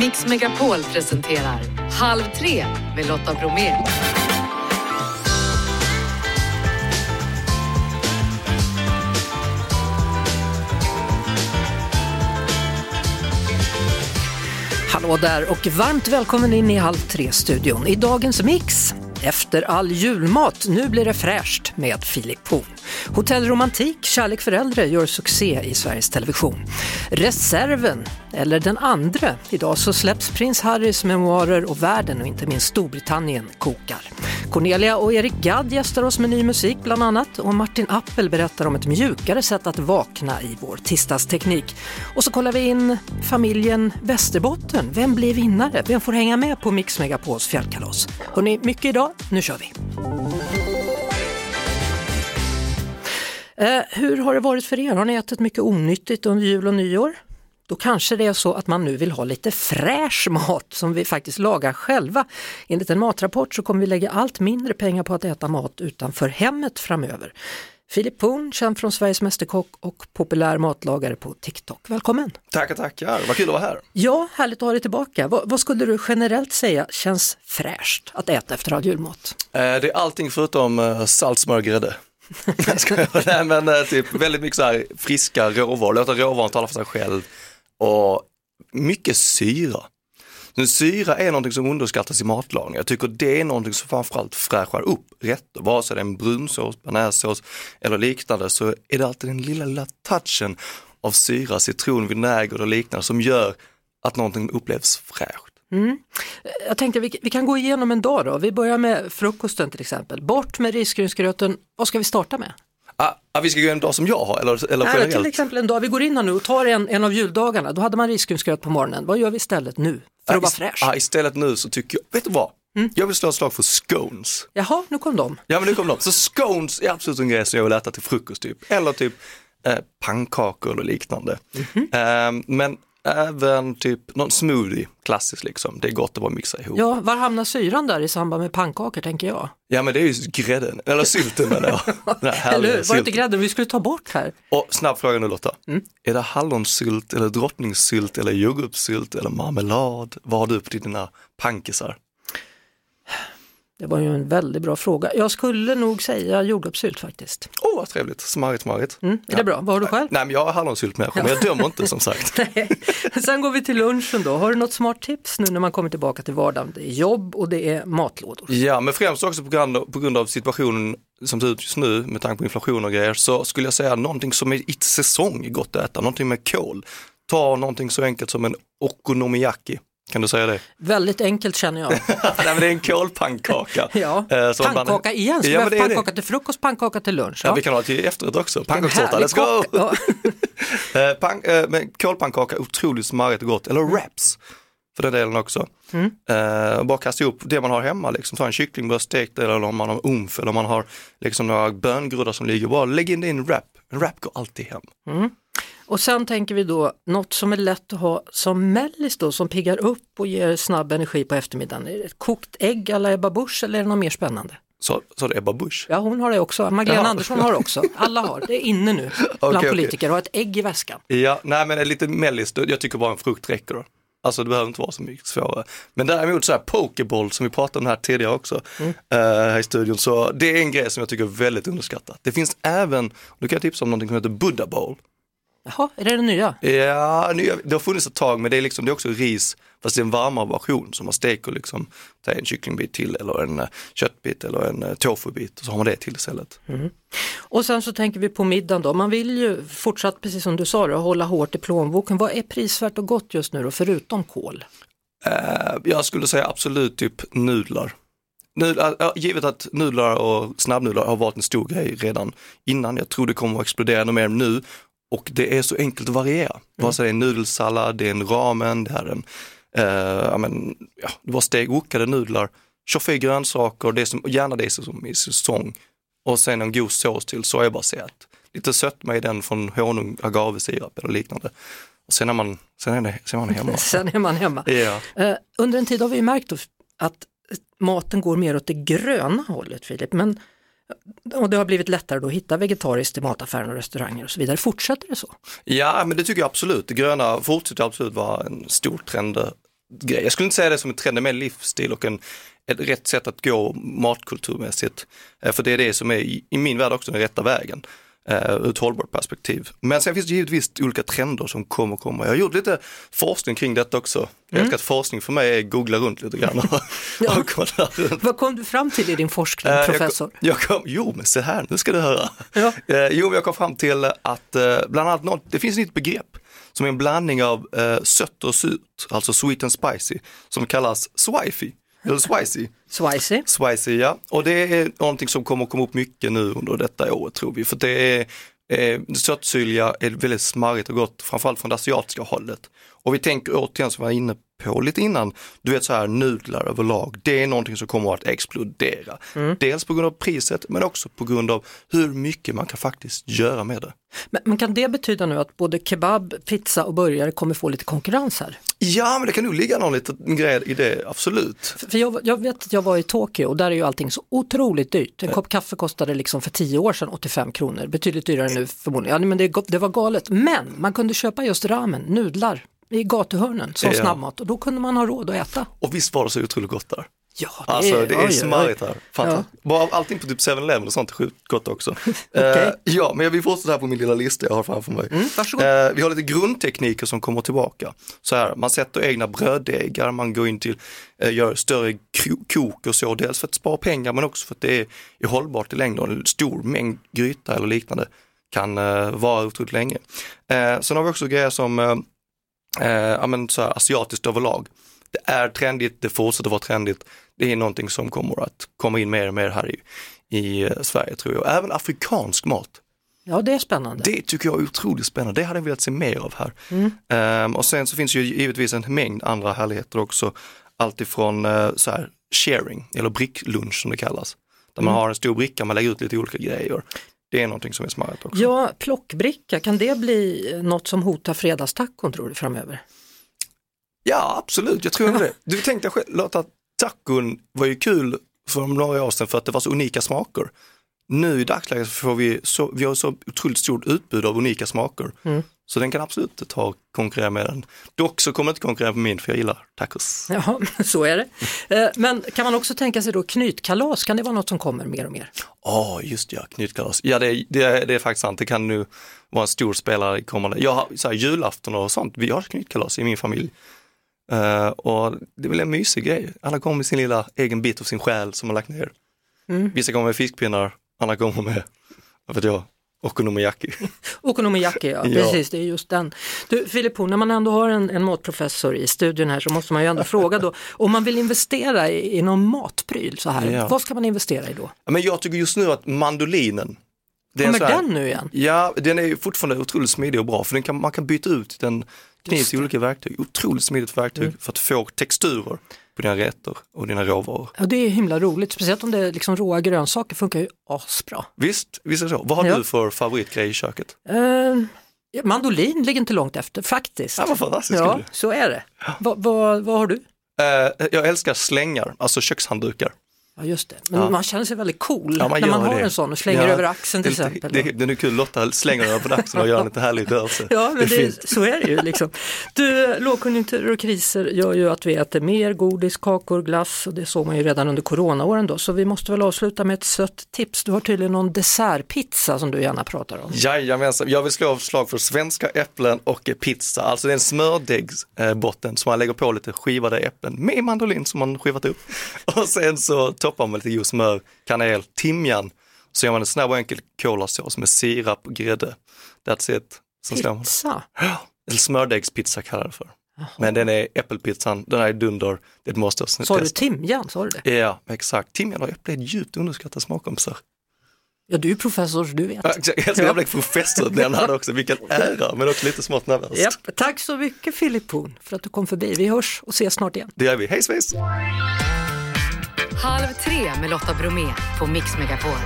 Mix Megapol presenterar Halv tre med Lotta Bromé. Hallå där och varmt välkommen in i Halv tre-studion. I dagens mix, efter all julmat, nu blir det fräscht med Filip Hotell Romantik, kärlek för äldre gör succé i Sveriges Television. Reserven, eller den andre? Idag så släpps prins Harrys memoarer och världen och inte minst Storbritannien kokar. Cornelia och Erik Gadd gästar oss med ny musik bland annat och Martin Appel berättar om ett mjukare sätt att vakna i vår tisdagsteknik. Och så kollar vi in familjen Västerbotten. Vem blir vinnare? Vem får hänga med på Mix Megapols fjällkalas? Hörrni, mycket idag. Nu kör vi! Hur har det varit för er? Har ni ätit mycket onyttigt under jul och nyår? Då kanske det är så att man nu vill ha lite fräsch mat som vi faktiskt lagar själva. Enligt en matrapport så kommer vi lägga allt mindre pengar på att äta mat utanför hemmet framöver. Filip Poon, känd från Sveriges Mästerkock och populär matlagare på TikTok. Välkommen! Tackar, tackar. Vad kul att vara här. Ja, härligt att ha dig tillbaka. Vad, vad skulle du generellt säga känns fräscht att äta efter all julmat? Eh, det är allting förutom eh, salt, smör Nej, men eh, typ väldigt mycket så här friska råvaror, låta råvaran tala för sig själv och mycket syra. Men syra är någonting som underskattas i matlagning. Jag tycker det är någonting som framförallt fräschar upp rätter. Vare sig det är en brunsås, bearnaisesås eller liknande så är det alltid den lilla, lilla touchen av syra, citron, vinäger och liknande som gör att någonting upplevs fräscht. Mm. Jag tänkte vi, vi kan gå igenom en dag då. Vi börjar med frukosten till exempel. Bort med risgrynsgröten. Vad ska vi starta med? Ah, ah, vi ska gå en dag som jag har eller, eller Nej, generellt? till exempel en dag, vi går in här nu och tar en, en av juldagarna. Då hade man risgrynsgröt på morgonen. Vad gör vi istället nu? För att vara fräsch. ah, istället nu så tycker jag, vet du vad? Jag vill slå ett slag för scones. Jaha, nu kom de. Ja men nu kom de. Så scones är absolut en grej som jag vill äta till frukost typ. Eller typ eh, pannkakor eller liknande. Eh, men även typ någon smoothie, klassiskt liksom. Det är gott att bara mixa ihop. Ja, Ja, var hamnar syran där i samband med pannkakor tänker jag? men det är ju grädden, eller sylten menar jag. Eller hur? Var det inte grädden vi skulle ta bort här? Och snabb fråga nu Lotta. Är det hallonsylt eller drottningsylt eller jordgubbssylt eller marmelad? Vad har du på dina pankisar? Det var ju en väldigt bra fråga. Jag skulle nog säga jordgubbssylt faktiskt. Åh vad trevligt, smarrigt smarrigt. Mm, är det bra? Vad har du själv? Nej men jag har hallonsylt med men jag dömer inte som sagt. Nej. Sen går vi till lunchen då. Har du något smart tips nu när man kommer tillbaka till vardagen? Det är jobb och det är matlådor. Ja, men främst också på grund, av, på grund av situationen som ser ut just nu med tanke på inflation och grejer så skulle jag säga någonting som är i säsong gott att äta, någonting med kål. Ta någonting så enkelt som en okonomiyaki. Kan du säga det? Väldigt enkelt känner jag. Nej, det är en kålpannkaka. Ja. Eh, man- Pannkaka igen, så Ja, vi har det pannkaka till frukost, pannkaka till lunch. Ja, vi kan ha det till efterrätt också. Pannkakstårta, let's go! Ja. Eh, eh, men kålpannkaka, otroligt smarrigt och gott. Eller wraps för den delen också. Mm. Eh, bara kasta ihop det man har hemma, liksom. ta en kycklingbröst, stek det eller om man har umf eller om man har liksom några böngroddar som ligger, bara lägg in det i en wrap. En wrap går alltid hem. Och sen tänker vi då något som är lätt att ha som mellis då, som piggar upp och ger snabb energi på eftermiddagen. Är det ett kokt ägg alla Ebba Busch eller är det något mer spännande? Det är Ebba Busch. Ja, hon har det också. Magdalena Ja. Andersson har det också. Alla har. Det är inne nu bland okej. politiker att ha ett ägg i väskan. Ja, nej men lite mellis, jag tycker bara en frukt räcker då. Alltså det behöver inte vara så mycket svårare. Men däremot så här pokeboll som vi pratade om här tidigare också Mm. eh, här i studion. Så det är en grej som jag tycker är väldigt underskattat. Det finns även, du kan jag tipsa om någonting som heter Buddha bowl. Jaha, är det det nya? Ja, det har funnits ett tag men det är, liksom, det är också ris fast det är en varmare version som man steker liksom, ta en kycklingbit till eller en eh, köttbit eller en uh, tofubit och så har man det till istället. Och sen så tänker vi på middagen då. Man vill ju fortsatt, precis som du sa, då, hålla hårt i plånboken. Vad är prisvärt och gott just nu då, förutom kål? Eh, jag skulle säga absolut typ nudlar. Nudlar, ja, givet att nudlar och snabbnudlar har varit en stor grej redan innan. Jag tror det kommer att explodera ännu mer nu och det är så enkelt att variera. Vare sig det är en nudelsallad, det är en ramen, det är en, eh, ja, men, ja, det var stegokade nudlar, tjoff i grönsaker, det som, gärna det som är i säsong och sen en god sås till så har jag bara sett. Lite sötma i den från honung, agavesirap eller liknande. Och sen är man, sen är, det, sen är man hemma. Sen är man hemma. Ja. Eh, under en tid har vi märkt att maten går mer åt det gröna hållet Filip, men och det har blivit lättare då att hitta vegetariskt i mataffärer och restauranger och så vidare. Fortsätter det så? Ja, men det tycker jag absolut. Det gröna fortsätter absolut vara en stor trend grej. Jag skulle inte säga det som en trend, det är mer livsstil och en, ett rätt sätt att gå matkulturmässigt. Eh, för det är det som är i, i min värld också den rätta vägen eh, ur ett hållbart perspektiv. Men sen finns det givetvis olika trender som kommer och kommer. Jag har gjort lite forskning kring detta också. Jag älskar att forskning för mig är googla runt lite grann. Och, Ja. och kolla runt. Vad kom du fram till i din forskning, Eh, professor? Jag, jag kom, jo men se här, nu ska du höra. Ja. Eh, jo, jag kom fram till att eh, bland annat något, det finns ett nytt begrepp som är en blandning av eh, sött och surt, alltså sweet and spicy, som kallas swifey, eller swicy. Swicy? Spicy, ja. Och det är någonting som kommer komma upp mycket nu under detta året tror vi. För det är eh, sötsylja är väldigt smarrigt och gott, framförallt från det asiatiska hållet. Och vi tänker återigen som jag var inne på lite innan, du vet så här nudlar överlag, det är någonting som kommer att explodera. Dels på grund av priset men också på grund av hur mycket man kan faktiskt göra med det. Men, men kan det betyda nu att både kebab, pizza och burgare kommer få lite konkurrens här? Ja, men det kan nog ligga någon liten grej i det, absolut. För jag, jag vet att jag var i Tokyo och där är ju allting så otroligt dyrt. En kopp kaffe kostade liksom för 10 år sedan 85 kronor, betydligt dyrare nu förmodligen. Ja, men det, det var galet. Men man kunde köpa just ramen, nudlar, i gatuhörnen som Ja. snabbmat och då kunde man ha råd att äta. Och visst var det så otroligt gott där? Ja, Alltså det är oj, smarrigt här. Fantastiskt. Bara allting på typ 7-Eleven och sånt är sjukt gott också. eh, ja, men jag vill fortsätta här på min lilla lista jag har framför mig. Mm. Eh, vi har lite grundtekniker som kommer tillbaka. Så här, man sätter egna bröddegar, man går in till, eh, gör större kok och så, dels för att spara pengar men också för att det är, är hållbart i längden. En stor mängd gryta eller liknande kan vara otroligt länge. Sen har vi också grejer som ja, men så här, asiatiskt överlag. Det är trendigt, det fortsätter vara trendigt. Det är någonting som kommer att komma in mer och mer här i, i eh, Sverige tror jag. Även afrikansk mat. Ja, det är spännande. Det tycker jag är otroligt spännande. Det hade jag velat se mer av här. Ehm, och sen så finns ju givetvis en mängd andra härligheter också. Alltifrån uh, så här sharing eller bricklunch som det kallas. Där man har en stor bricka, man lägger ut lite olika grejer. Det är någonting som är smarrigt också. Ja, plockbricka, kan det bli något som hotar fredagstacon tror du framöver? Ja, absolut, jag tror det. Du tänkte själv, låta tacon var ju kul för några år sedan för att det var så unika smaker. Nu i dagsläget får vi så, vi har så otroligt stort utbud av unika smaker. Så den kan absolut ta konkurrera med den. Dock så kommer inte konkurrera med min för jag gillar tacos. Ja, så är det. Eh, Men kan man också tänka sig då knytkalas, kan det vara något som kommer mer och mer? Ja, just ja, knytkalas. Ja, det, det, det är faktiskt sant. Det kan nu vara en stor spelare i kommande. Jag har så här, julafton och sånt, vi har knytkalas i min familj. Eh, och det är väl en mysig grej. Alla kommer med sin lilla egen bit av sin själ som man lagt ner. Vissa kommer med fiskpinnar, andra kommer med, vad vet jag, okonomiyaki. Okonomiyaki, ja, Ja. precis, det är just den. Du Filip Horn, när man ändå har en, en matprofessor i studion här så måste man ju ändå fråga då, om man vill investera i, i någon matpryl så här, Ja. vad ska man investera i då? Men jag tycker just nu att mandolinen, det Kommer här- den nu igen? Ja, den är fortfarande otroligt smidig och bra för den kan, man kan byta ut den kniv till olika verktyg. Otroligt smidigt verktyg Mm. för att få texturer på dina rätter och dina råvaror. Ja, det är himla roligt, speciellt om det är liksom råa grönsaker, funkar ju asbra. Visst, visst är det så. Vad har Ja. du för favoritgrej i köket? Eh, mandolin ligger inte långt efter faktiskt. Ja, vad fantastiskt Ja, så är det. Va, va, vad har du? Eh, jag älskar slängar, alltså kökshanddukar. Ja just det, men Ja. man känner sig väldigt cool Ja, man när man har det. en sån och slänger Ja, över axeln till det, exempel. Det, det är kul, Lotta slänger över axeln och gör en lite härlig rörelse. Ja, men det så är det ju. Liksom. Du, lågkonjunkturer och kriser gör ju att vi äter mer godis, kakor, glass och det såg man ju redan under coronaåren då. Så vi måste väl avsluta med ett sött tips. Du har tydligen någon dessertpizza som du gärna pratar om. Jajamensan, jag vill slå ett slag för svenska äpplen och pizza. Alltså det är en smördegsbotten som man lägger på lite skivade äpplen med mandolin som man skivat upp. Och sen så toppar man lite god smör, kanel, timjan. Så gör man en snabb och enkel kolasås med sirap och grädde. That's it. Sen. Pizza? Eller smördegspizza kallar det för. Men den är äppelpizzan, den är dunder, det är ett måste. Sa du timjan? Sa du det? Ja, exakt. Timjan och äpple är djupt underskattade smakkompisar. Ja, du är professor så du vet. Ja, exakt. Jag Ja. bli professorutnämnad också, vilken ära, men också lite smått nervöst. Japp. Tack så mycket Filip Horn för att du kom förbi. Vi hörs och ses snart igen. Det gör vi, hej svejs! Halv tre med Lotta Bromé på Mix Megapol.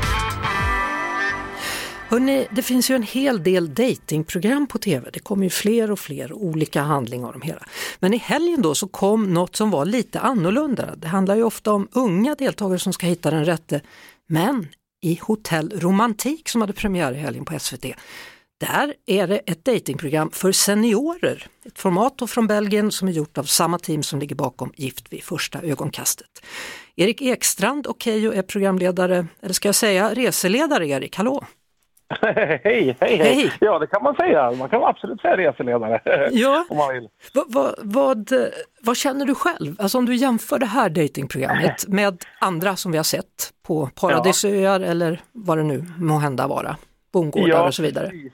Hörrni, det finns ju en hel del datingprogram på tv. Det kommer ju fler och fler olika handlingar om hela. Men i helgen då så kom något som var lite annorlunda. Det handlar ju ofta om unga deltagare som ska hitta den rätte. Men i Hotell Romantik som hade premiär i helgen på SVT, Där är det ett datingprogram för seniorer. Ett format från Belgien som är gjort av samma team som ligger bakom Gift vid första ögonkastet. Erik Ekstrand och Keyyo är programledare, eller ska jag säga reseledare Erik, hallå! hej, hej, hej, hej! Ja, det kan man säga. Man kan absolut säga reseledare ja. om man vill. Va, va, vad, vad känner du själv? Alltså om du jämför det här datingprogrammet med andra som vi har sett på Paradisöar ja. eller vad det nu må hända vara, bondgårdar ja, och så vidare. Precis.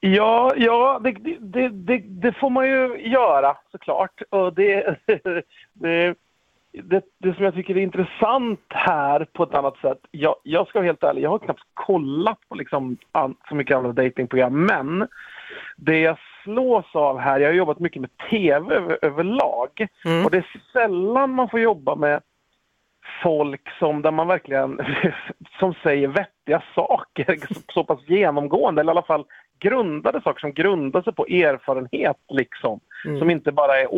Ja, ja det, det, det, det, får man ju göra såklart. Och det, det, det, som jag tycker är intressant här på ett annat sätt, jag, jag ska vara helt ärlig, jag har knappt kollat på liksom så mycket andra datingprogram, men det jag slås av här, jag har jobbat mycket med TV över, överlag mm. och det är sällan man får jobba med folk som, där man verkligen, som säger vettiga saker så pass genomgående, eller i alla fall grundade saker som grundar sig på erfarenhet liksom. Mm. Som inte bara är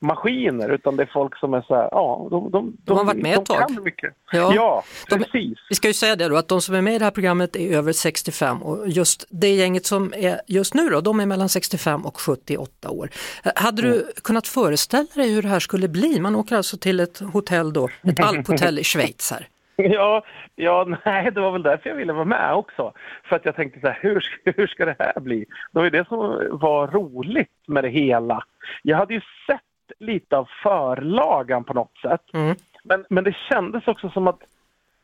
åsiktsmaskiner utan det är folk som är så här, ja, de, de, de har varit med ett tag. Mycket. Ja, ja de, precis. Vi ska ju säga det då att de som är med i det här programmet är över 65 och just det gänget som är just nu då, de är mellan 65 och 78 år. Hade du mm. kunnat föreställa dig hur det här skulle bli? Man åker alltså till ett hotell då, ett alphotell i Schweiz här. Ja, ja, nej, det var väl därför jag ville vara med också. För att jag tänkte så här, hur, hur ska det här bli? Det var ju det som var roligt med det hela. Jag hade ju sett lite av förlagan på något sätt. Mm. Men, men det kändes också som att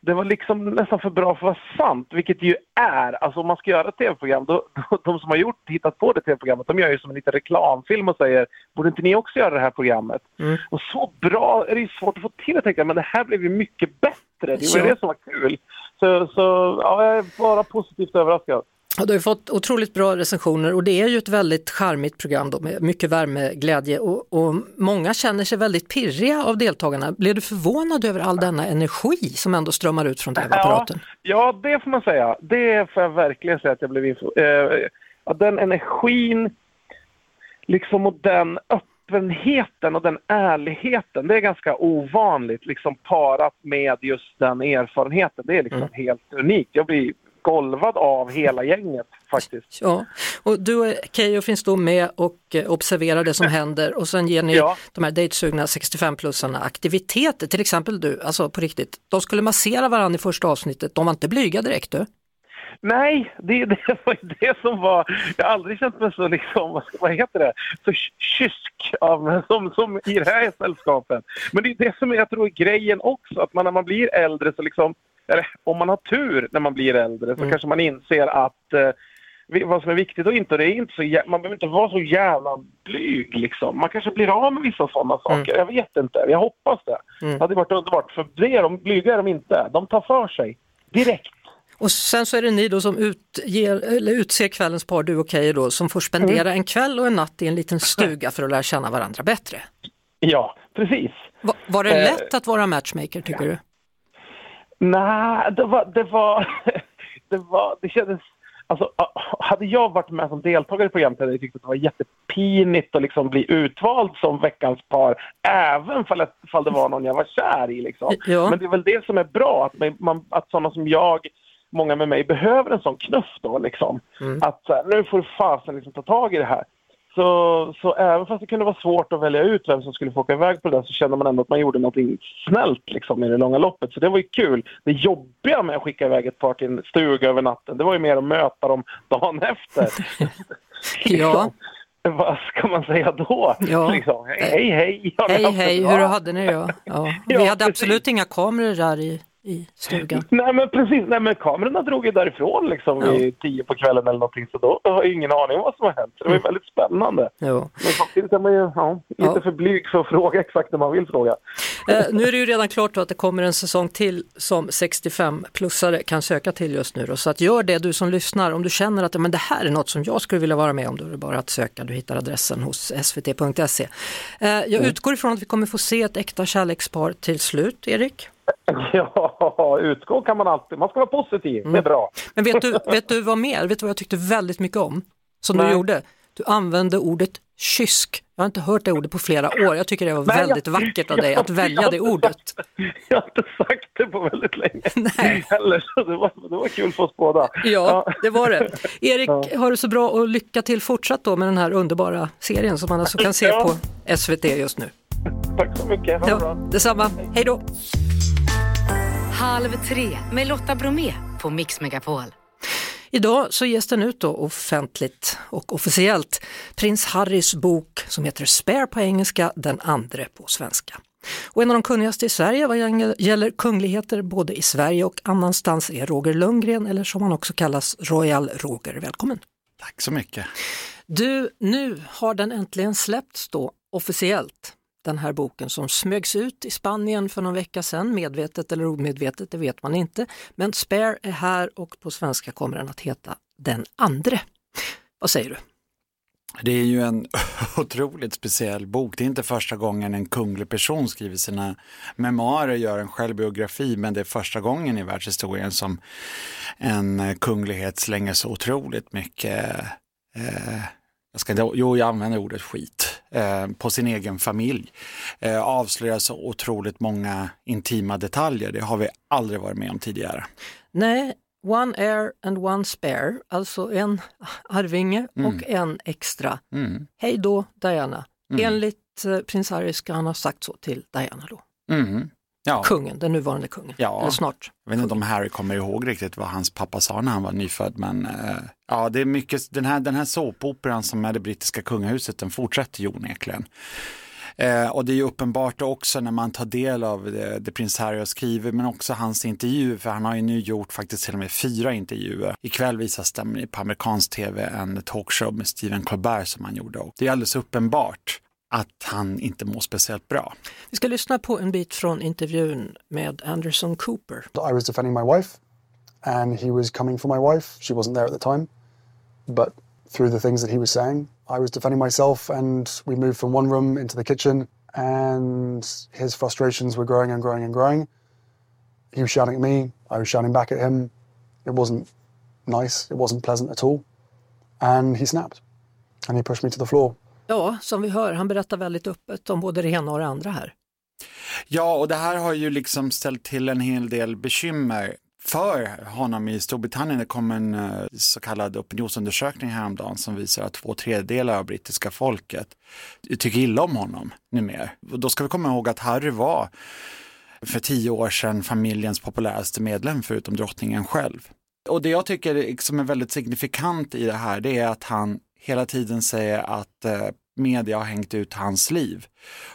det var liksom nästan för bra för att vara sant, vilket det ju är. Alltså om man ska göra ett tv-program, då, då, de som har gjort, hittat på det tv-programmet, de gör ju som en liten reklamfilm och säger borde inte ni också göra det här programmet? Mm. Och så bra är det ju svårt att få till att tänka, men det här blev ju mycket bättre. Det var ja. det som var kul. Så, så ja, jag är bara positivt överraskad. Ja, du har fått otroligt bra recensioner och det är ju ett väldigt charmigt program då, med mycket värme, glädje och, och, många känner sig väldigt pirriga av deltagarna. Blev du förvånad över all denna energi som ändå strömmar ut från tv-apparaten? Ja, ja, det får man säga. Det får jag verkligen säga att jag blev eh, Den energin liksom och den öppenheten och den ärligheten, det är ganska ovanligt liksom parat med just den erfarenheten. Det är liksom mm. helt unikt. Jag blir golvad av hela gänget faktiskt. Ja, och du och Keyyo finns då med och eh, observerar det som händer och sen ger ni ja. de här dejtsugna 65-plussarna aktiviteter, till exempel du, alltså på riktigt, de skulle massera varandra i första avsnittet, de var inte blyga direkt du? Nej, det, det var det som var... Jag har aldrig känt mig så, liksom, vad heter det, så kysk av, som, som i det här sällskapet. Men det är det som jag tror är grejen också, att man när man blir äldre så liksom eller om man har tur när man blir äldre så mm. kanske man inser att eh, vad som är viktigt och inte. Det är inte så, man behöver inte vara så jävla blyg liksom. Man kanske blir av med vissa sådana saker. Mm. Jag vet inte. Jag hoppas det. Mm. Det hade varit underbart. För det är de, blyga är de inte. De tar för sig direkt. Och sen så är det ni då som utger, eller utser kvällens par, du och Keyyo då, som får spendera mm. en kväll och en natt i en liten stuga för att lära känna varandra bättre. Ja, precis. Va, var det eh, lätt att vara matchmaker tycker ja. du? Nej, det var, det var, det var, det kändes, alltså hade jag varit med som deltagare i programmet hade jag tyckt att det var jättepinigt att liksom bli utvald som veckans par, även fall, fall det var någon jag var kär i liksom. Ja. Men det är väl det som är bra, att, man, att sådana som jag många med mig behöver en sån knuff då liksom. Mm. Att nu får du fasen liksom ta tag i det här. Så, så även fast det kunde vara svårt att välja ut vem som skulle få åka iväg på det där så kände man ändå att man gjorde något snällt liksom, i det långa loppet. Så det var ju kul. Det jobbiga med att skicka iväg ett par till en stuga över natten, det var ju mer att möta dem dagen efter. ja. Vad ska man säga då? Ja. Liksom, hej, hej! Hej, hej, hur hade ni det? Ja. Vi hade absolut inga kameror där i i stugan. Nej men precis, nej men kamerorna drog ju därifrån liksom ja. vid tio på kvällen eller någonting så då har jag ingen aning om vad som har hänt. Så det var mm. väldigt spännande. Jo. Men samtidigt är man ju ja, lite ja. för blyg för att fråga exakt det man vill fråga. Eh, nu är det ju redan klart att det kommer en säsong till som 65-plussare kan söka till just nu. Då. Så att gör det du som lyssnar, om du känner att men det här är något som jag skulle vilja vara med om, då är det bara att söka. Du hittar adressen hos svt.se. Eh, jag mm. utgår ifrån att vi kommer få se ett äkta kärlekspar till slut, Erik? Ja, utgå kan man alltid. Man ska vara positiv, mm. det är mm. bra. Men vet du, vet du vad mer? Vet du vad jag tyckte väldigt mycket om? Som Nej. du gjorde? Du använde ordet kysk. Jag har inte hört det ordet på flera år. Jag tycker det var Nej, jag- väldigt vackert av dig att välja det ordet. Jag har inte sagt det på väldigt länge Nej. heller, så det var, det var kul för oss båda. Ja, det var det. Erik, Ja. har det så bra och lycka till fortsatt då med den här underbara serien som man alltså kan se Ja. på SVT just nu. Tack så mycket, ha det Ja, bra. detsamma. Hej då! Halv tre med Lotta Bromé på Mix Megapol. Idag så ges den ut då offentligt och officiellt prins Harrys bok som heter Spare på engelska, den andre på svenska. Och en av de kunnigaste i Sverige vad gäller kungligheter både i Sverige och annanstans är Roger Lundgren eller som han också kallas Royal Roger. Välkommen! Tack så mycket. Du, nu har den äntligen släppts då officiellt. Den här boken som smögs ut i Spanien för någon vecka sedan, medvetet eller omedvetet, det vet man inte. Men Spare är här och på svenska kommer den att heta Den andre. Vad säger du? Det är ju en otroligt speciell bok. Det är inte första gången en kunglig person skriver sina memoarer gör en självbiografi, men det är första gången i världshistorien som en kunglighet slänger så otroligt mycket, eh, jag ska, inte- jo jag använder ordet skit, eh, på sin egen familj. Eh, avslöjar så otroligt många intima detaljer. Det har vi aldrig varit med om tidigare. Nej, One Heir and One Spare, alltså en arvinge och en extra. Mm. Hej då Diana. Enligt eh, prins Harry ska han ha sagt så till Diana då. Mm. Ja. Kungen, den nuvarande kungen. Ja. Eller snart. Jag vet inte om Harry kommer ihåg riktigt vad hans pappa sa när han var nyfödd, men eh, ja, det är mycket, den här, den här såpoperan som är det brittiska kungahuset, den fortsätter ju onekligen. Eh, och det är ju uppenbart också när man tar del av det, det prins Harry har skrivit, men också hans intervju, för han har ju nu gjort faktiskt till och med fyra intervjuer. Ikväll visas den på amerikansk tv en talkshow med Stephen Colbert som han gjorde. Och det är alldeles uppenbart att han inte mår speciellt bra. Vi ska lyssna på en bit från intervjun med Anderson Cooper. I was defending my wife, and he was coming for my wife. She wasn't there at the time, but through the things that he was saying, I was defending myself, and we moved from one room into the kitchen, and his frustrations were growing and growing and growing. He was shouting at me, I was shouting back at him. It wasn't nice, it wasn't pleasant at all, and he snapped, and he pushed me to the floor. Ja, som vi hör, han berättar väldigt öppet om både det ena och det andra här. Ja, och det här har ju liksom ställt till en hel del bekymmer för honom i Storbritannien. Det kom en eh, så kallad opinionsundersökning häromdagen som visar att två tredjedelar av brittiska folket tycker illa om honom numera. Och då ska vi komma ihåg att Harry var för tio år sedan familjens populäraste medlem förutom drottningen själv. Och det jag tycker liksom är väldigt signifikant i det här det är att han hela tiden säger att eh, media har hängt ut hans liv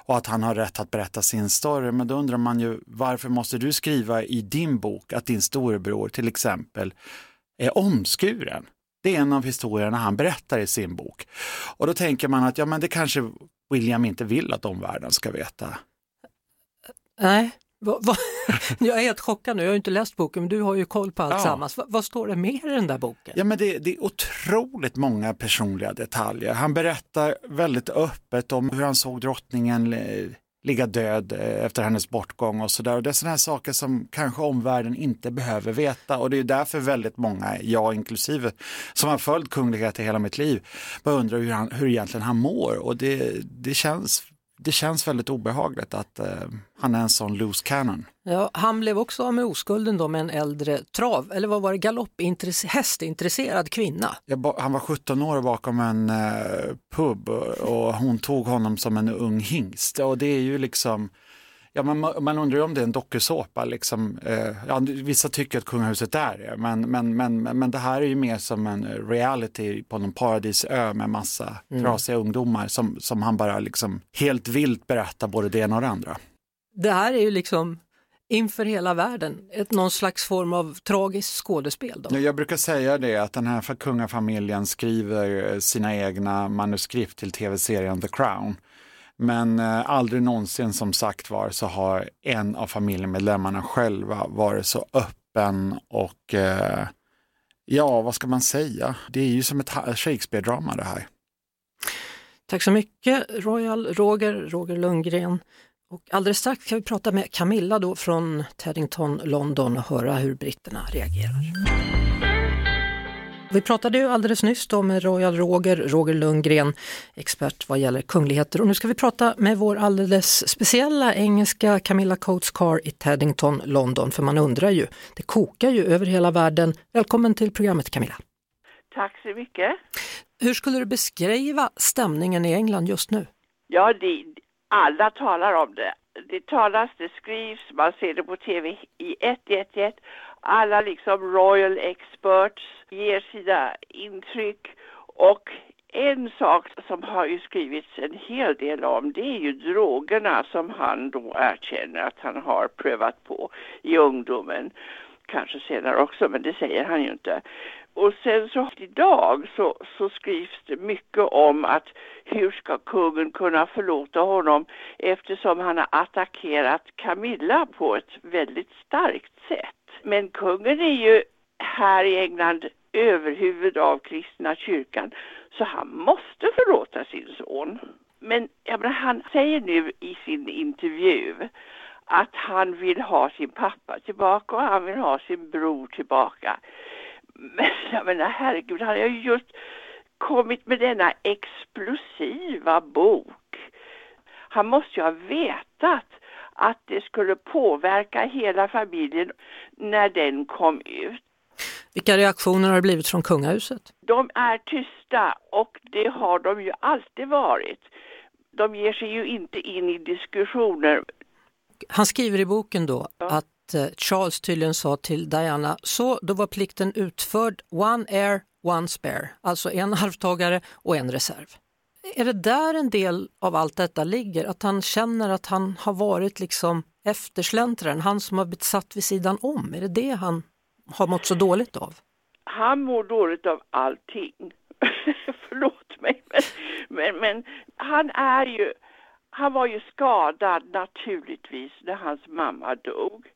och att han har rätt att berätta sin story. Men då undrar man ju varför måste du skriva i din bok att din storebror till exempel är omskuren? Det är en av historierna han berättar i sin bok. Och då tänker man att ja, men det kanske William inte vill att omvärlden ska veta. Nej, va, va? jag är helt chockad nu, jag har inte läst boken men du har ju koll på allt Ja. Va, vad står det mer i den där boken? Ja, men det, det är otroligt många personliga detaljer. Han berättar väldigt öppet om hur han såg drottningen eh, ligga död eh, efter hennes bortgång och sådär. Det är sådana här saker som kanske omvärlden inte behöver veta och det är därför väldigt många, jag inklusive, som har följt kungligheter hela mitt liv, bara undrar hur, han, hur egentligen han mår och det, det, känns, det känns väldigt obehagligt att eh, han är en sån loose cannon. Ja, han blev också av med oskulden då med en äldre trav, eller vad var det, galoppintresse- hästintresserad kvinna. Ba- han var 17 år bakom en eh, pub och hon tog honom som en ung hingst. Och det är ju liksom, ja, man, man undrar ju om det är en dokusåpa. Liksom. Eh, ja, vissa tycker att kungahuset är det, men, men, men, men det här är ju mer som en reality på någon paradisö med massa trasiga ungdomar som, som han bara liksom helt vilt berättar både det ena och det andra. Det här är ju liksom inför hela världen, ett, någon slags form av tragiskt skådespel. Då. Ja, Jag brukar säga det att den här fa- kungafamiljen skriver eh, sina egna manuskript till tv-serien The Crown. Men eh, aldrig någonsin som sagt var så har en av familjemedlemmarna själva varit så öppen och eh, ja, vad ska man säga? Det är ju som ett Shakespeare-drama det här. Tack så mycket Royal Roger, Roger Lundgren. Och alldeles strax ska vi prata med Camilla då från Teddington, London och höra hur britterna reagerar. Vi pratade ju alldeles nyss då med Royal Roger, Roger Lundgren, expert vad gäller kungligheter och nu ska vi prata med vår alldeles speciella engelska Camilla Coates Carr i Teddington, London, för man undrar ju, det kokar ju över hela världen. Välkommen till programmet Camilla. Tack så mycket. Hur skulle du beskriva stämningen i England just nu? Ja, det, alla talar om det. Det talas, det skrivs, man ser det på tv i ett, ett, ett. Alla liksom royal experts ger sina intryck och en sak som har ju skrivits en hel del om det är ju drogerna som han då erkänner att han har prövat på i ungdomen. Kanske senare också, men det säger han ju inte. Och sen så idag så, så skrivs det mycket om att hur ska kungen kunna förlåta honom eftersom han har attackerat Camilla på ett väldigt starkt sätt. Men kungen är ju här i England överhuvud av kristna kyrkan så han måste förlåta sin son. Men menar, han säger nu i sin intervju att han vill ha sin pappa tillbaka och han vill ha sin bror tillbaka. Men jag menar herregud, han har ju just kommit med denna explosiva bok. Han måste ju ha vetat att det skulle påverka hela familjen när den kom ut. Vilka reaktioner har det blivit från kungahuset? De är tysta och det har de ju alltid varit. De ger sig ju inte in i diskussioner. Han skriver i boken då ja. att eh, Charles tydligen sa till Diana, så då var plikten utförd, one heir, one spare, alltså en arvtagare och en reserv. Är det där en del av allt detta ligger? Att han känner att han har varit liksom eftersläntraren, han som har blivit satt vid sidan om? Är det det han har mått så dåligt av? Han mår dåligt av allting. Förlåt mig, men, men, men han är ju han var ju skadad naturligtvis när hans mamma dog.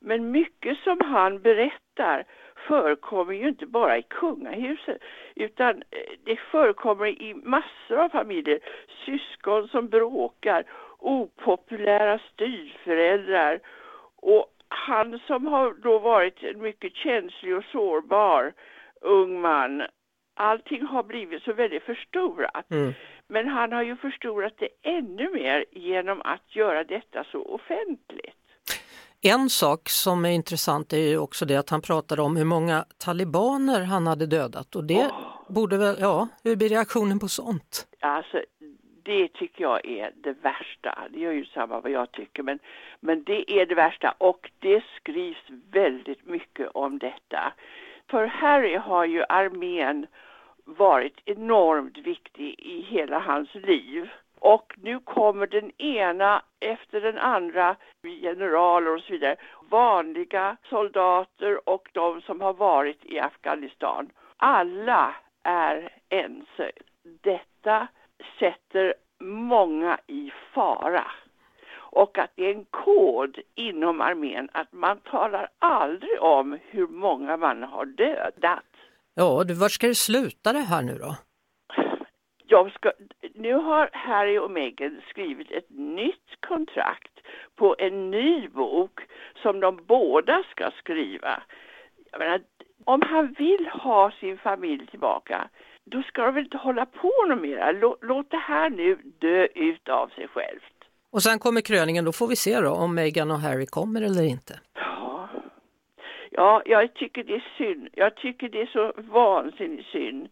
Men mycket som han berättar förekommer ju inte bara i kungahuset utan eh, det förekommer i massor av familjer. Syskon som bråkar, opopulära styvföräldrar och han som har då varit en mycket känslig och sårbar ung man allting har blivit så väldigt förstorat. Mm. Men han har ju förstorat det ännu mer genom att göra detta så offentligt. En sak som är intressant är ju också det att han pratade om hur många talibaner han hade dödat och det oh. borde väl, ja, hur blir reaktionen på sånt? Alltså, det tycker jag är det värsta. Det gör ju samma vad jag tycker, men, men det är det värsta och det skrivs väldigt mycket om detta. För Harry har ju armén varit enormt viktig i hela hans liv. Och nu kommer den ena efter den andra, generaler och så vidare, vanliga soldater och de som har varit i Afghanistan. Alla är ense. Detta sätter många i fara. Och att det är en kod inom armén att man talar aldrig om hur många man har dödat. Ja, du, var ska det sluta det här nu då? Jag ska, nu har Harry och Meghan skrivit ett nytt kontrakt på en ny bok som de båda ska skriva. Jag menar, om han vill ha sin familj tillbaka, då ska de väl inte hålla på något mera. Låt, låt det här nu dö ut av sig självt. Och sen kommer kröningen, då får vi se då om Meghan och Harry kommer eller inte. Ja, jag tycker det är synd. Jag tycker det är så vansinnigt synd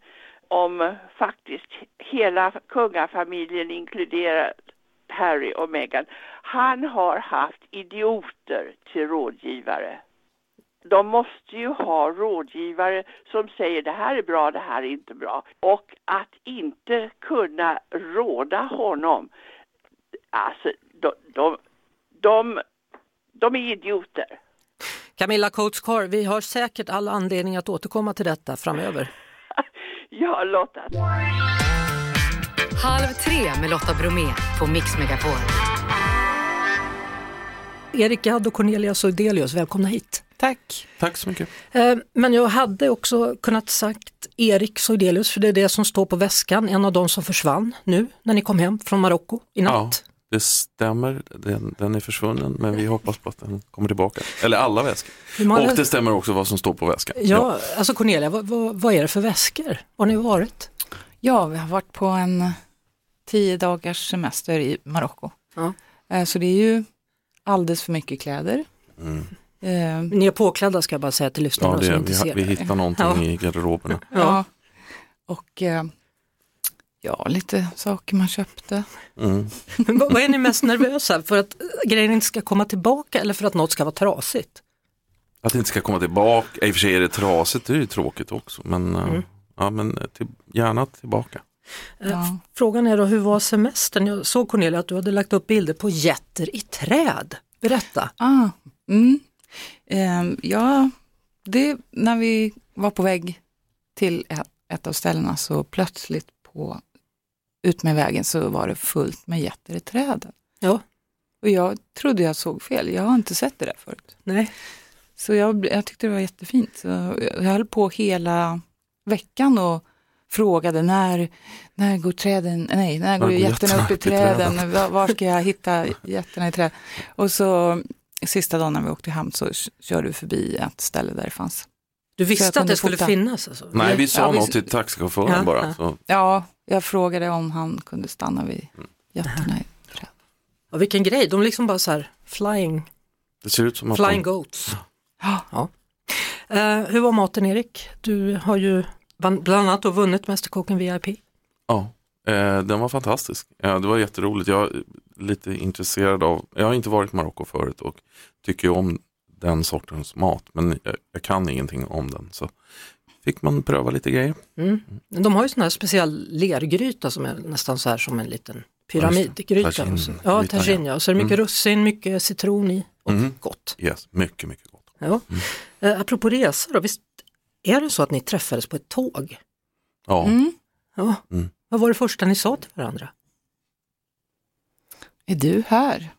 om faktiskt hela kungafamiljen inkluderat Harry och Meghan. Han har haft idioter till rådgivare. De måste ju ha rådgivare som säger det här är bra, det här är inte bra. Och att inte kunna råda honom, alltså de, de, de, de är idioter. Camilla Coates vi har säkert all anledning att återkomma till detta framöver. ja, Lotta. Halv tre med Lotta Bromé på Mix Megapol. Erik Gadd och Cornelia Soidelius, välkomna hit. Tack. Tack så mycket. Eh, men jag hade också kunnat sagt Erik Soidelius, för det är det som står på väskan, en av de som försvann nu när ni kom hem från Marocko i natt. det stämmer. Den, den är försvunnen men vi hoppas på att den kommer tillbaka. Eller alla väskor. Många- Och det stämmer också vad som står på väskan. Ja, alltså Cornelia, vad, vad, vad är det för väskor? Var har ni varit? Ja, vi har varit på en tio dagars semester i Marocko. Ja. Eh, Så det är ju alldeles för mycket kläder. Mm. Eh, Ni är påklädda ska jag bara säga till lyssnarna Ja, det, som inte vi, ser vi det. hittar någonting Ja. i garderoberna. Ja. Och eh, ja, lite saker man köpte. Mm. Men vad, vad är ni mest nervösa för att eh, grejen inte ska komma tillbaka eller för att något ska vara trasigt? Att det inte ska komma tillbaka, i och för sig är det trasigt, det är ju tråkigt också. Men, Mm. ja, men till, gärna tillbaka. Ja. Frågan är då, hur var semestern? Jag såg Cornelia att du hade lagt upp bilder på jätter i träd. Berätta. Ah, mm. Eh, ja, det, när vi var på väg till ett, av ställena så plötsligt på ut med vägen så var det fullt med getter i träden. Ja. Och jag trodde jag såg fel, jag har inte sett det där förut. Nej. Så jag, jag tyckte det var jättefint. Så jag höll på hela veckan och frågade när, när går träden, nej, när går går jätterna upp i träden? träden, var, var ska jag hitta jätterna i träd? Och så sista dagen när vi åkte hem så körde vi förbi ett ställe där det fanns. Du visste att det skulle fota. finnas? Alltså. Nej, vi sa Ja, vi- något till taxichauffören Ja, bara. ja. Så, Ja, jag frågade om han kunde stanna vid jätterna. i träd. Ja, vilken grej, de liksom bara så här flying, det ser ut som att flying de, goats. Ja. Ja. Eh, hur var maten Erik? Du har ju bland annat vunnit Mästerkocken VIP. ja, eh, den var fantastisk. Ja, det var jätteroligt. Jag är lite intresserad av, jag har inte varit i Marocko förut och tycker om den sortens mat. Men jag, jag kan ingenting om den. Så fick man pröva lite grejer. Mm. De har ju sån här speciell lergryta som är nästan så här som en liten pyramidgryta. Så- Ja, tagine ja. Och så är det mycket Mm. russin, mycket citron i och Mm. gott. Yes, mycket, mycket gott. Ja. Eh, apropå resor då, visst är det så att ni träffades på ett tåg? Ja, Mm. Ja. Mm. Vad var det första ni sa till varandra? Är du här?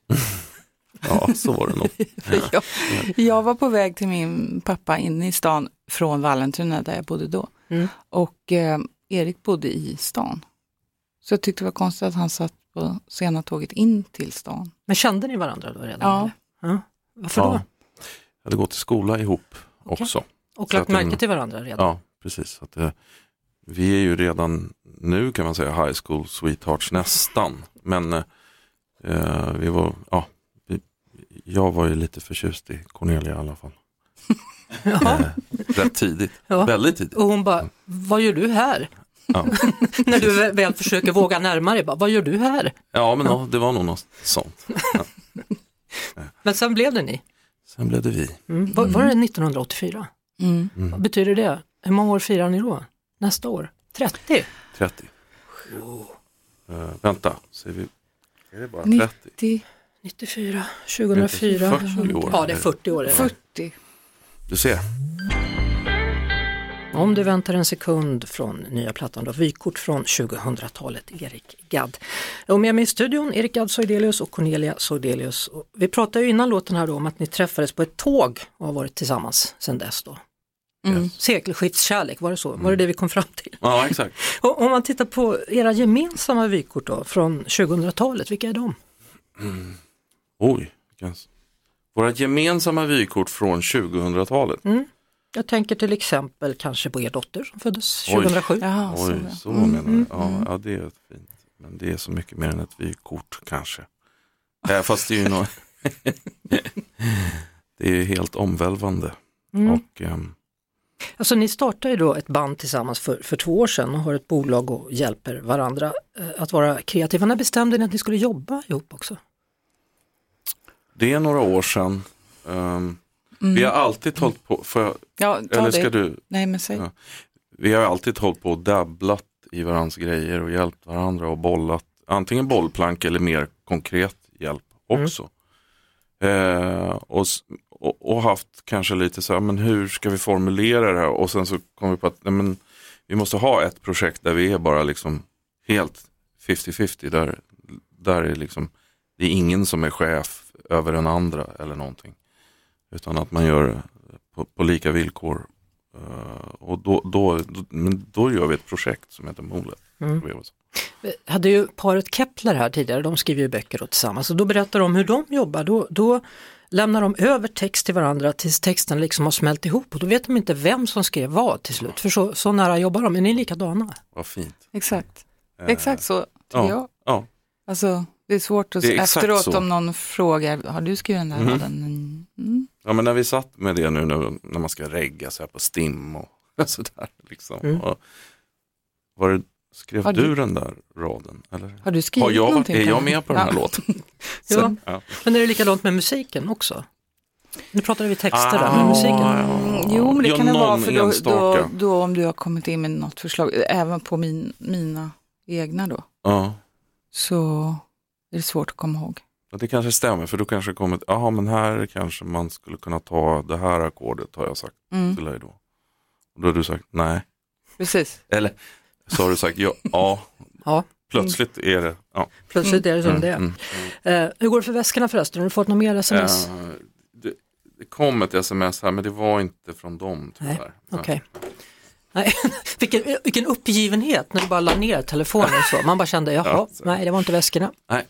ja så var det nog. jag, jag var på väg till min pappa inne i stan från Vallentuna där jag bodde då. Mm. Och eh, Erik bodde i stan. Så jag tyckte det var konstigt att han satt på sena tåget in till stan. Men kände ni varandra då redan? Ja. ja. Varför då? Ja. Jag hade gått i skola ihop Okej. också. Och lagt märke till varandra redan? Ja, precis. Att, eh, vi är ju redan nu kan man säga high school sweethearts nästan. Men eh, vi var, ja, vi, jag var ju lite förtjust i Cornelia i alla fall. Ja. Eh, rätt tidigt, Ja. väldigt tidigt. Och hon bara, vad gör du här? Ja, När du väl- väl försöker våga närma dig, bara, vad gör du här? ja men ja, det var nog något sånt. Men sen blev det ni. Sen blev det vi. Mm. Var, var det 1984? Mm. Vad betyder det? Hur många år firar ni då? Nästa år? 30? 30. Eh, vänta, säger vi, är det bara 30? 90, 94, 2004? 40 år. Ja, det är 40 år. Är det. 40. Du ser, Om du väntar en sekund från nya plattan då, vykort från 2000-talet, Erik Gadd. Och med mig i studion, Erik Gadd Soidelius och Cornelia Soidelius. Vi pratade ju innan låten här då om att ni träffades på ett tåg och har varit tillsammans sedan dess då. Mm. Sekelskiftskärlek, var det så? Var det det vi kom fram till? ja exakt. Och om man tittar på era gemensamma vykort då från 2000-talet, vilka är de? Oj, vilken... våra gemensamma vykort från 2000-talet. Jag tänker till exempel kanske på er dotter som föddes Oj. 2007. Jaha, så, Oj, ja. så menar du. Ja, ja, det är fint. Men det är så mycket mer än ett vykort kanske. Äh, fast det är ju något... det är helt omvälvande. Mm. Och, ehm, Alltså ni startade ju då ett band tillsammans för, för två år sedan och har ett bolag och hjälper varandra eh, att vara kreativa. När bestämde ni att ni skulle jobba ihop också? det är några år sedan. Ehm, Mm. Vi har alltid hållit på, för, jag- Ja, eller ska det. du? Nej, men säg. Ja. Vi har alltid hållit på och dabblat i varandras grejer och hjälpt varandra och bollat. Antingen bollplank eller mer konkret hjälp också. Eh, och, och, och haft kanske lite så här, men hur ska vi formulera det här? Och sen så kom vi på att nej, men, vi måste ha ett projekt där vi är bara liksom helt 50-50. Där, där är liksom, det är ingen som är chef över den andra eller någonting. Utan att man gör det på, på lika villkor. Eh, och då, då, då, men då gör vi ett projekt som heter Molet. Mm. Vi hade ju paret Kepler här tidigare, de skriver ju böcker då tillsammans och då berättar de hur de jobbar. Då, då lämnar de över text till varandra tills texten liksom har smält ihop och då vet de inte vem som skrev vad till slut. För så, så nära jobbar de, är ni likadana? Vad fint. Exakt, Eh, exakt så ja, jag. ja. Alltså, det är svårt att Det är efteråt så. om någon frågar, har du skrivit den där Mhm. raden? Mm. Ja men när vi satt med det nu när, när man ska regga så här på stim och sådär. Liksom. Mm. Och, var det, skrev Har du, du- den där raden? Eller? Har du skrivit Har jag, någonting? är jag med på den här Ja. låten? Så, ja. Men är det likadant med musiken också? Nu pratade vi texter där, Ah, men musiken? ja. Jo, men det Ja, kan det vara för då, då, då om du har kommit in med något förslag, även på min, mina egna då, Ja. så är det svårt att komma ihåg. Ja, Det kanske stämmer för då kanske kommer, jaha men här kanske man skulle kunna ta det här ackordet har jag sagt Mm, till dig då. Och då har du sagt nej. precis. Eller så har du sagt ja. ja. Ja. Plötsligt är det, ja. Plötsligt är det som Mm, det är. mm. Eh, hur går det för väskorna förresten? Har du fått något mer sms? Eh, det, det kom ett sms här men det var inte från dem Nej, tyvärr. Okej. Nej, vilken, vilken uppgivenhet när du bara la ner telefonen så. Man bara kände, jaha, Ja, så. nej det var inte väskorna. Nej.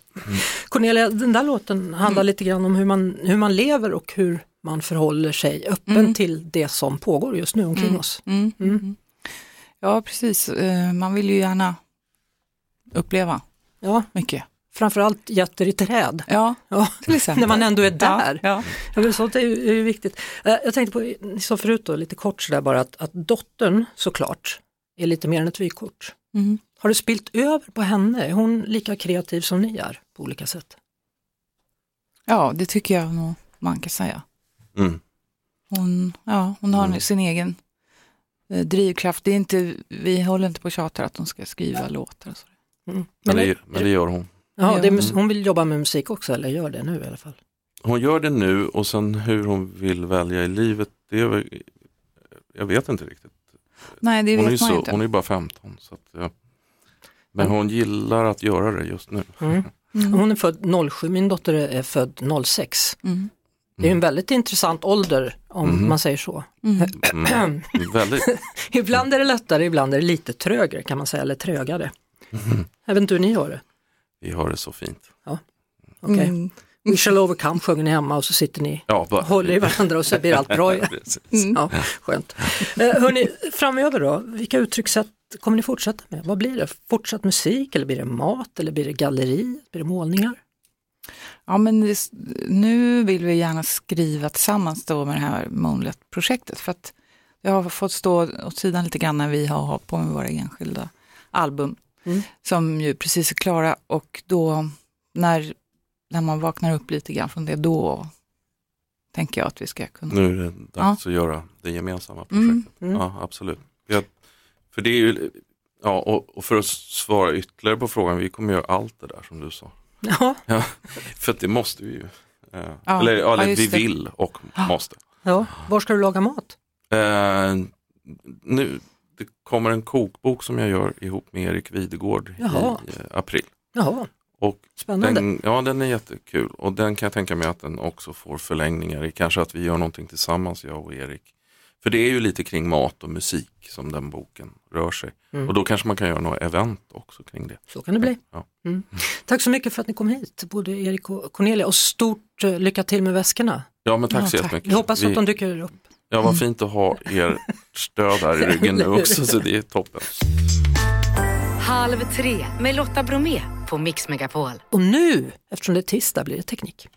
Cornelia, den där låten handlar lite grann om hur man, hur man lever och hur man förhåller sig öppen Mm. till det som pågår just nu omkring Mm. oss. Ja, precis. Eh, Man vill ju gärna uppleva Ja, mycket. framförallt jätter i träd. Ja, Ja, till exempel. när man ändå är där. Ja, ja. Ja, men sånt är ju, är ju viktigt. Eh, Jag tänkte på, ni sa förut då, lite kort sådär bara att, att dottern såklart är lite mer än ett vykort. Mm. Har det spilt över på henne? Är hon lika kreativ som ni är på olika sätt? ja, det tycker jag nog man kan säga. Mm. Hon, ja, hon har Mm. sin egen drivkraft. Det är inte, vi håller inte på och tjatar att hon ska skriva låtar. Och så. Mm. Men, Men, det, men det gör hon. ja, det är, hon vill jobba med musik också eller gör det nu i alla fall? Hon gör det nu och sen hur hon vill välja i livet, det är jag vet inte riktigt. Nej, det Hon är, vet man ju så, inte. hon är bara 15. Så att, ja. Men hon gillar att göra det just nu. Mm. Mm. Hon är född 07, min dotter är född 06. Mm. Det är en väldigt intressant ålder om Mhm. man säger så. Mm. Mm. Väldigt. ibland är det lättare, ibland är det lite trögare kan man säga, eller trögare. Mhm. Jag vet inte hur ni gör det. Vi har det så fint. Okej. Mm. We shall overcome sjunger ni hemma och så sitter ni Ja, bara. håller i varandra och så blir allt bra igen. Mm. Ja, skönt. Eh, hörni, framöver då, vilka uttryckssätt kommer ni fortsätta med? Vad blir det? Fortsatt musik eller blir det mat eller blir det galleri? Blir det målningar? Ja, men det, nu vill vi gärna skriva tillsammans då med det här Moonlit-projektet. För att jag har fått stå åt sidan lite grann när vi har hållit på med våra enskilda album. Mm. Som ju precis är klara och då när, när man vaknar upp lite grann från det, då tänker jag att vi ska kunna. Nu är det dags att göra det gemensamma projektet. Mm. Mm. Ja, absolut. Jag, för det är ju, ja, och, och för att svara ytterligare på frågan, vi kommer göra allt det där som du sa. Ja, Ja, för att det måste vi ju. Ja, eller ja, eller vi det. vill och måste. ja. Var ska du laga mat? Eh, nu, det kommer en kokbok som jag gör ihop med Erik Videgård Jaha. i eh, april. Jaha, Och spännande. den, ja, den är jättekul och den kan jag tänka mig att den också får förlängningar i. Kanske att vi gör någonting tillsammans, jag och Erik. För det är ju lite kring mat och musik som den boken rör sig. Mm. Och då kanske man kan göra något event också kring det. Så kan det bli. Ja. Mm. Tack så mycket för att ni kom hit, både Erik och Cornelia och stort eh, lycka till med väskorna. Ja men tack Ja, så tack. jättemycket. Vi hoppas att de dyker upp. Ja vad fint att ha er stöd här i ryggen nu också så det är toppen. Halv tre med Lotta Bromé på Mix Megapol. Och nu, eftersom det är tisdag, blir det teknik.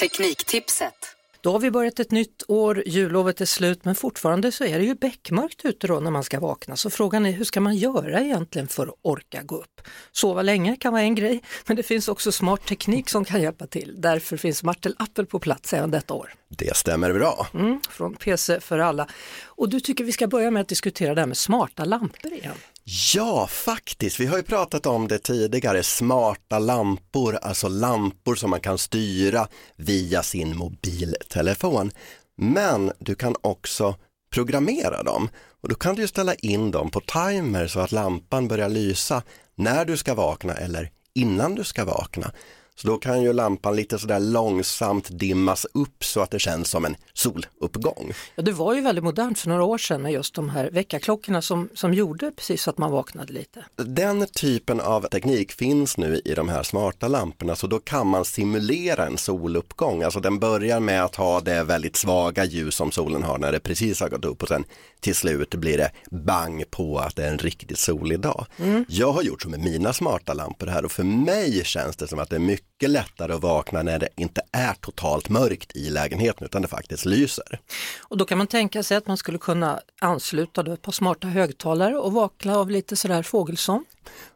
Tekniktipset. Då har vi börjat ett nytt år, jullovet är slut men fortfarande så är det ju beckmörkt ute då när man ska vakna. Så frågan är hur ska man göra egentligen för att orka gå upp? Sova länge kan vara en grej, men det finns också smart teknik som kan hjälpa till. Därför finns Martel Apple på plats även detta år. Det stämmer bra. Mm, från PC för alla. Och du tycker vi ska börja med att diskutera det här med smarta lampor igen. Ja, faktiskt. Vi har ju pratat om det tidigare. Smarta lampor, alltså lampor som man kan styra via sin mobiltelefon. Men du kan också programmera dem och då kan du ställa in dem på timer så att lampan börjar lysa när du ska vakna eller innan du ska vakna. Så då kan ju lampan lite sådär långsamt dimmas upp så att det känns som en soluppgång. Ja, det var ju väldigt modernt för några år sedan med just de här väckarklockorna som, som gjorde precis så att man vaknade lite. Den typen av teknik finns nu i de här smarta lamporna så då kan man simulera en soluppgång. Alltså den börjar med att ha det väldigt svaga ljus som solen har när det precis har gått upp och sen till slut blir det bang på att det är en riktigt solig dag. Mm. Jag har gjort så med mina smarta lampor här och för mig känns det som att det är mycket lättare att vakna när det inte är totalt mörkt i lägenheten utan det faktiskt lyser. Och då kan man tänka sig att man skulle kunna ansluta då ett par smarta högtalare och vakna av lite sådär fågelsång.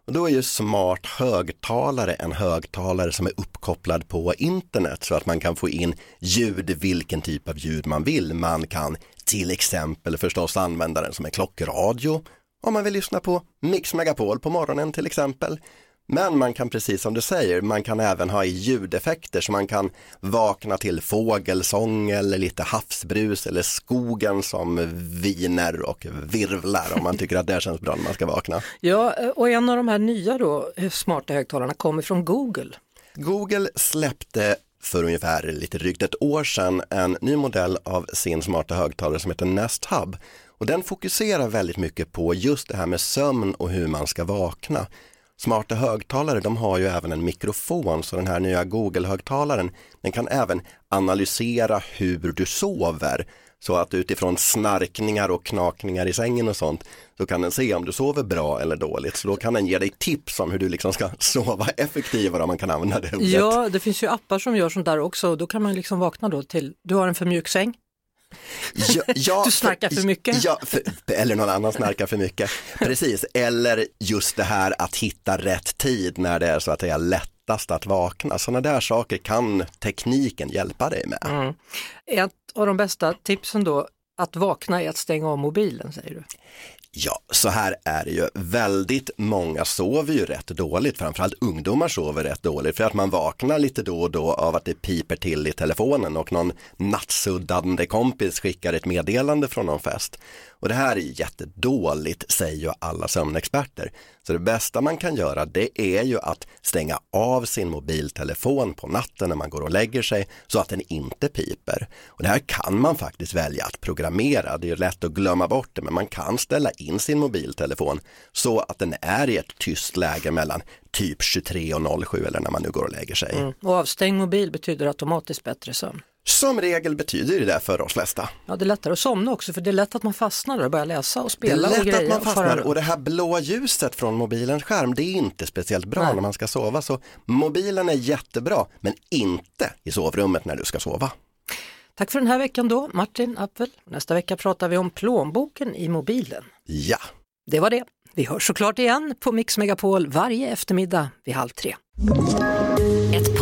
Och då är ju smart högtalare en högtalare som är uppkopplad på internet så att man kan få in ljud, vilken typ av ljud man vill. Man kan till exempel förstås använda den som en klockradio om man vill lyssna på Mix Megapol på morgonen till exempel. Men man kan precis som du säger, man kan även ha i ljudeffekter så man kan vakna till fågelsång eller lite havsbrus eller skogen som viner och virvlar om man tycker att det känns bra när man ska vakna. Ja, och en av de här nya då, smarta högtalarna kommer från Google. Google släppte för ungefär lite drygt ett år sedan en ny modell av sin smarta högtalare som heter Nest Hub. Och den fokuserar väldigt mycket på just det här med sömn och hur man ska vakna. Smarta högtalare de har ju även en mikrofon så den här nya Google-högtalaren den kan även analysera hur du sover. Så att utifrån snarkningar och knakningar i sängen och sånt så kan den se om du sover bra eller dåligt. Så då kan den ge dig tips om hur du liksom ska sova effektivare om man kan använda det ordet. Ja, det finns ju appar som gör sånt där också. Då kan man liksom vakna då till, du har en för mjuk säng. Ja, ja, du snarkar för mycket. Ja, för, eller någon annan snarkar för mycket. Precis, eller just det här att hitta rätt tid när det är så att är lättast att vakna. Sådana där saker kan tekniken hjälpa dig med. Mm. Ett av de bästa tipsen då, att vakna är att stänga av mobilen säger du? Ja, så här är det ju. Väldigt många sover ju rätt dåligt, framförallt ungdomar sover rätt dåligt för att man vaknar lite då och då av att det piper till i telefonen och någon nattsuddande kompis skickar ett meddelande från någon fest. Och det här är jättedåligt, säger ju alla sömnexperter. Så det bästa man kan göra det är ju att stänga av sin mobiltelefon på natten när man går och lägger sig så att den inte piper. Och det här kan man faktiskt välja att programmera. Det är lätt att glömma bort det men man kan ställa in sin mobiltelefon så att den är i ett tyst läge mellan typ 23 och 07 eller när man nu går och lägger sig. Mm. Och avstängd mobil betyder automatiskt bättre sömn. Som regel betyder det för oss flesta. Ja, det är lättare att somna också för det är lätt att man fastnar och börjar läsa och spela det är och lätt grejer. att man fastnar och, och det här blåa ljuset från mobilens skärm det är inte speciellt bra Nej. när man ska sova. Så mobilen är jättebra men inte i sovrummet när du ska sova. Tack för den här veckan då, Martin Appel. Nästa vecka pratar vi om plånboken i mobilen. Ja. Det var det. Vi hörs såklart igen på Mix Megapol varje eftermiddag vid halv tre.